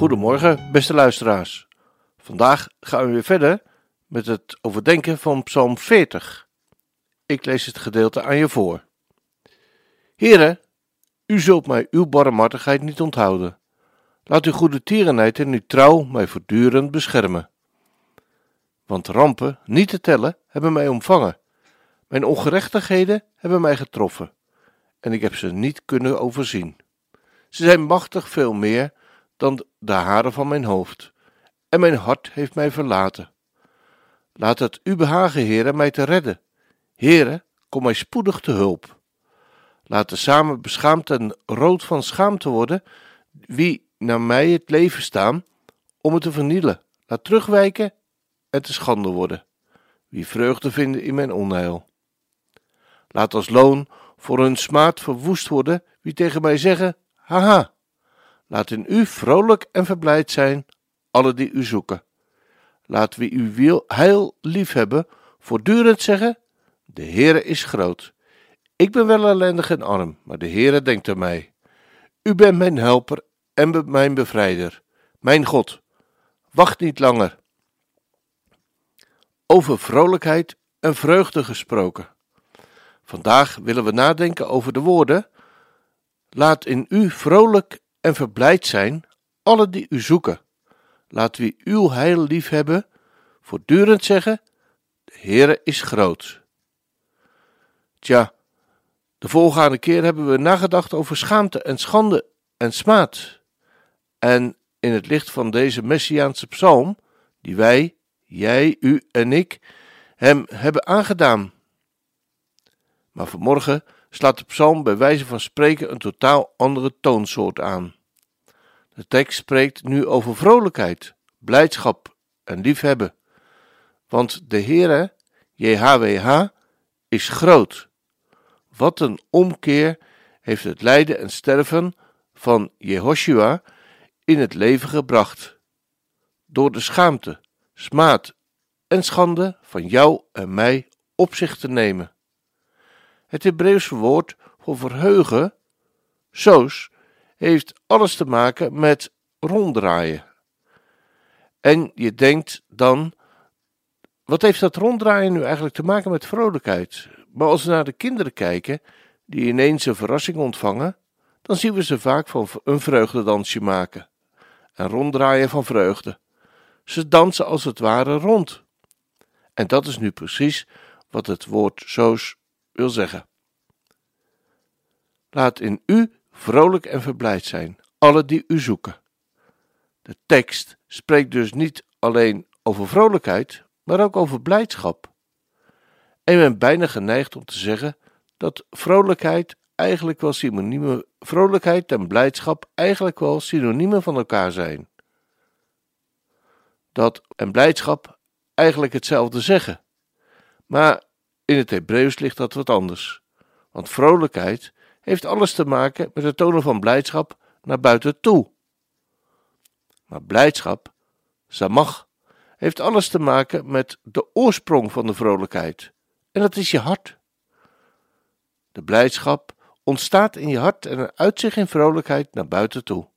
Goedemorgen, beste luisteraars. Vandaag gaan we weer verder met het overdenken van Psalm 40. Ik lees het gedeelte aan je voor. Heren, u zult mij uw barmhartigheid niet onthouden. Laat uw goede tierenheid en uw trouw mij voortdurend beschermen. Want rampen, niet te tellen, hebben mij omvangen. Mijn ongerechtigheden hebben mij getroffen, en ik heb ze niet kunnen overzien. Ze zijn machtig veel meer dan de haren van mijn hoofd, en mijn hart heeft mij verlaten. Laat het u behagen, heren, mij te redden. Heren, kom mij spoedig te hulp. Laten samen beschaamd en rood van schaamte worden wie naar mij het leven staan om het te vernielen. Laat terugwijken en te schande worden, wie vreugde vinden in mijn onheil. Laat als loon voor hun smaad verwoest worden wie tegen mij zeggen, haha. Laat in u vrolijk en verblijd zijn, alle die u zoeken. Laat wie uw wil heil liefhebben, voortdurend zeggen, de Heere is groot. Ik ben wel ellendig en arm, maar de Heere denkt aan mij. U bent mijn helper en mijn bevrijder, mijn God. Wacht niet langer. Over vrolijkheid en vreugde gesproken. Vandaag willen we nadenken over de woorden: Laat in u vrolijk en verblijd zijn, alle die u zoeken. Laat wie uw heil lief hebben, voortdurend zeggen: De Heere is groot. Tja, de volgende keer hebben we nagedacht over schaamte en schande en smaad. En in het licht van deze messiaanse psalm, die wij, jij, u en ik, hem hebben aangedaan. Maar vanmorgen slaat de psalm bij wijze van spreken een totaal andere toonsoort aan. De tekst spreekt nu over vrolijkheid, blijdschap en liefhebben. Want de Heere, JHWH, is groot. Wat een omkeer heeft het lijden en sterven van Jehoshua in het leven gebracht. Door de schaamte, smaad en schande van jou en mij op zich te nemen. Het Hebreeuwse woord voor verheugen, soos, heeft alles te maken met ronddraaien. En je denkt dan, wat heeft dat ronddraaien nu eigenlijk te maken met vrolijkheid? Maar als we naar de kinderen kijken, die ineens een verrassing ontvangen, dan zien we ze vaak van een vreugdedansje maken en ronddraaien van vreugde. Ze dansen als het ware rond. En dat is nu precies wat het woord soos wil zeggen. Laat in u vrolijk en verblijd zijn, alle die u zoeken. De tekst spreekt dus niet alleen over vrolijkheid, maar ook over blijdschap. En men bijna geneigd om te zeggen dat vrolijkheid eigenlijk wel synoniemen, vrolijkheid en blijdschap eigenlijk wel synoniemen van elkaar zijn. Dat en blijdschap eigenlijk hetzelfde zeggen. Maar in het Hebreeuws ligt dat wat anders. Want vrolijkheid heeft alles te maken met het tonen van blijdschap naar buiten toe. Maar blijdschap, samach, heeft alles te maken met de oorsprong van de vrolijkheid. En dat is je hart. De blijdschap ontstaat in je hart en uit zich in vrolijkheid naar buiten toe.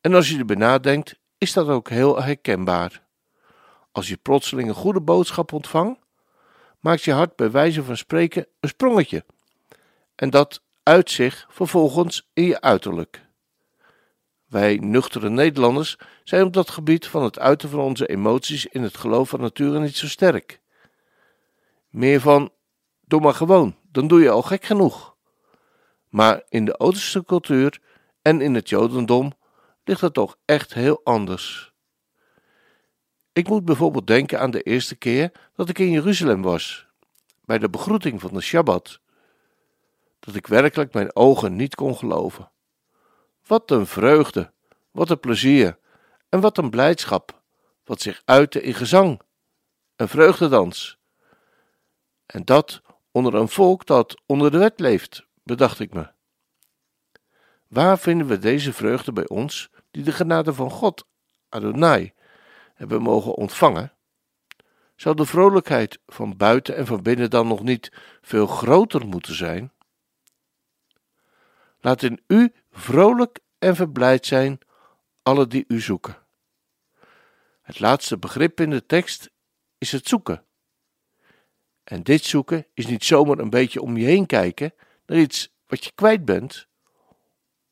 En als je erbij nadenkt, is dat ook heel herkenbaar. Als je plotseling een goede boodschap ontvangt, maakt je hart bij wijze van spreken een sprongetje. En dat uit zich vervolgens in je uiterlijk. Wij nuchtere Nederlanders zijn op dat gebied van het uiten van onze emoties in het geloof van nature niet zo sterk. Meer van, doe maar gewoon, dan doe je al gek genoeg. Maar in de Oosterse cultuur en in het Jodendom ligt dat toch echt heel anders. Ik moet bijvoorbeeld denken aan de eerste keer dat ik in Jeruzalem was, bij de begroeting van de Shabbat. dat ik werkelijk mijn ogen niet kon geloven. Wat een vreugde, wat een plezier en wat een blijdschap, wat zich uitte in gezang, een vreugdedans. En dat onder een volk dat onder de wet leeft, bedacht ik me. Waar vinden we deze vreugde bij ons, die de genade van God, Adonai, hebben mogen ontvangen? Zou de vrolijkheid van buiten en van binnen dan nog niet veel groter moeten zijn? Laat in u vrolijk en verblijd zijn alle die u zoeken. Het laatste begrip in de tekst is het zoeken. En dit zoeken is niet zomaar een beetje om je heen kijken naar iets wat je kwijt bent,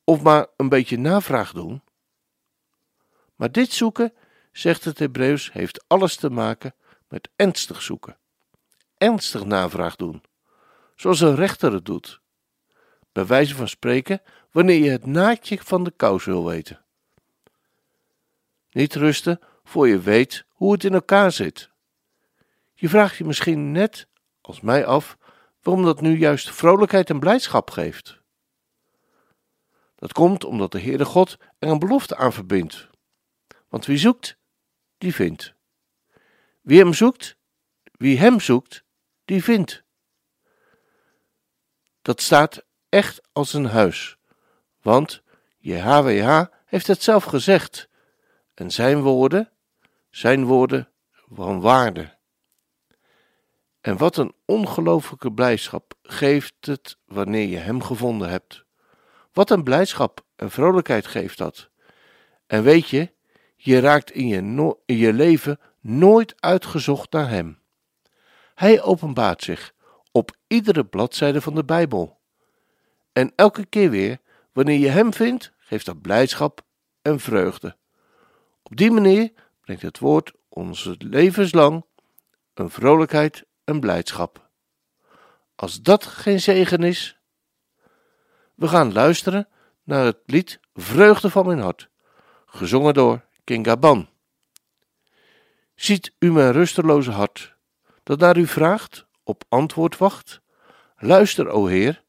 of maar een beetje navraag doen. Maar dit zoeken, zegt het Hebreeuws, heeft alles te maken met ernstig zoeken. Ernstig navraag doen, zoals een rechter het doet. Bij wijze van spreken, wanneer je het naadje van de kous wil weten. Niet rusten voor je weet hoe het in elkaar zit. Je vraagt je misschien net als mij af waarom dat nu juist vrolijkheid en blijdschap geeft. Dat komt omdat de Heere God er een belofte aan verbindt. Want wie zoekt, die vindt. Wie hem zoekt, wie hem zoekt, die vindt. Dat staat echt als een huis, want JHWH heeft het zelf gezegd en zijn woorden, zijn woorden van waarde. En wat een ongelooflijke blijdschap geeft het wanneer je hem gevonden hebt. Wat een blijdschap en vrolijkheid geeft dat. En weet je, je raakt in je, je leven nooit uitgezocht naar hem. Hij openbaart zich op iedere bladzijde van de Bijbel. En elke keer weer, wanneer je hem vindt, geeft dat blijdschap en vreugde. Op die manier brengt het woord ons levenslang een vrolijkheid en blijdschap. Als dat geen zegen is, we gaan luisteren naar het lied Vreugde van mijn hart, gezongen door King Gaban. Ziet u mijn rusteloze hart, dat naar u vraagt, op antwoord wacht? Luister, o Heer,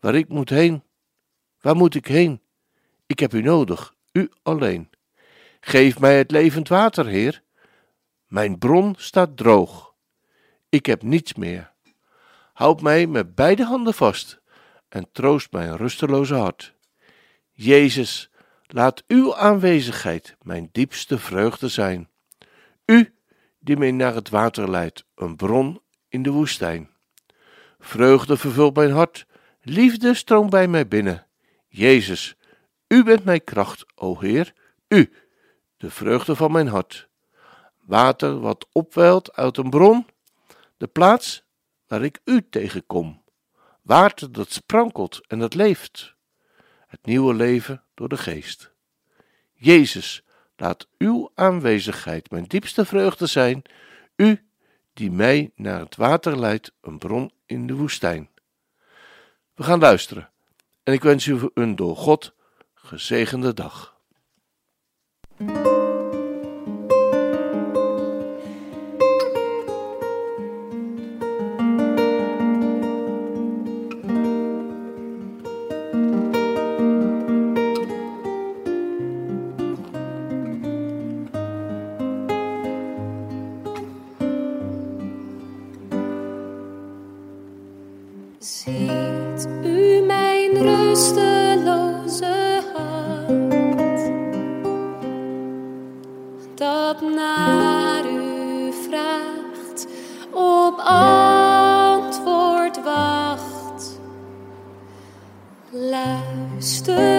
waar ik moet heen. Waar moet ik heen? Ik heb u nodig, u alleen. Geef mij het levend water, Heer. Mijn bron staat droog. Ik heb niets meer. Houd mij met beide handen vast en troost mijn rusteloze hart. Jezus, laat uw aanwezigheid mijn diepste vreugde zijn. U, die mij naar het water leidt, een bron in de woestijn. Vreugde vervult mijn hart, liefde stroomt bij mij binnen. Jezus, u bent mijn kracht, o Heer, u, de vreugde van mijn hart. Water wat opwelt uit een bron, de plaats waar ik u tegenkom. Water dat sprankelt en dat leeft. Het nieuwe leven door de geest. Jezus, laat uw aanwezigheid mijn diepste vreugde zijn, u die mij naar het water leidt, een bron in de woestijn. We gaan luisteren en ik wens u een door God gezegende dag. Luister,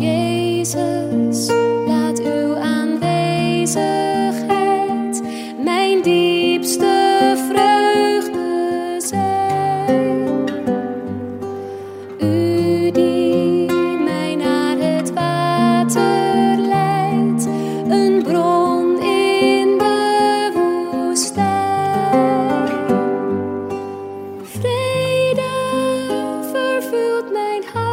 Jezus, laat uw aanwezigheid mijn diepste vreugde zijn. U die mij naar het water leidt, een bron in de woestijn. Vrede vervult mijn hart.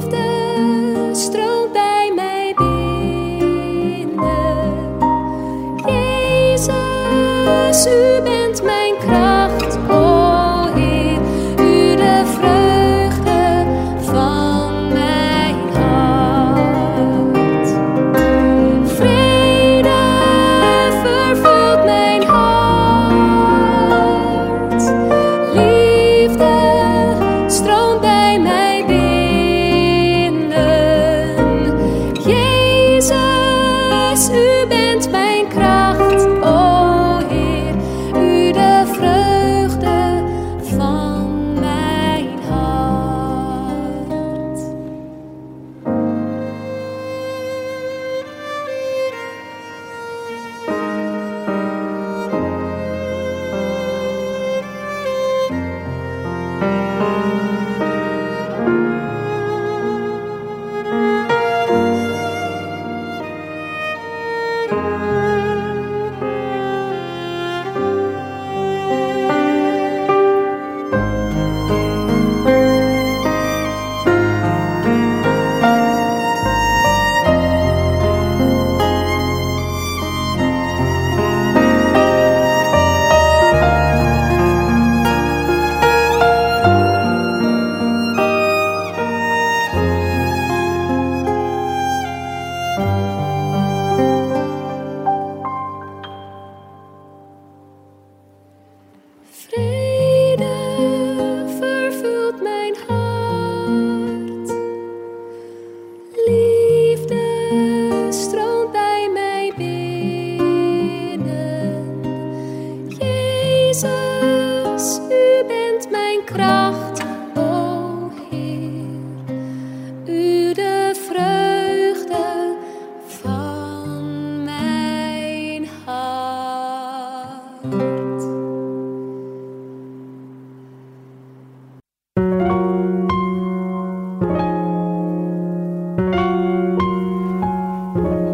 if the.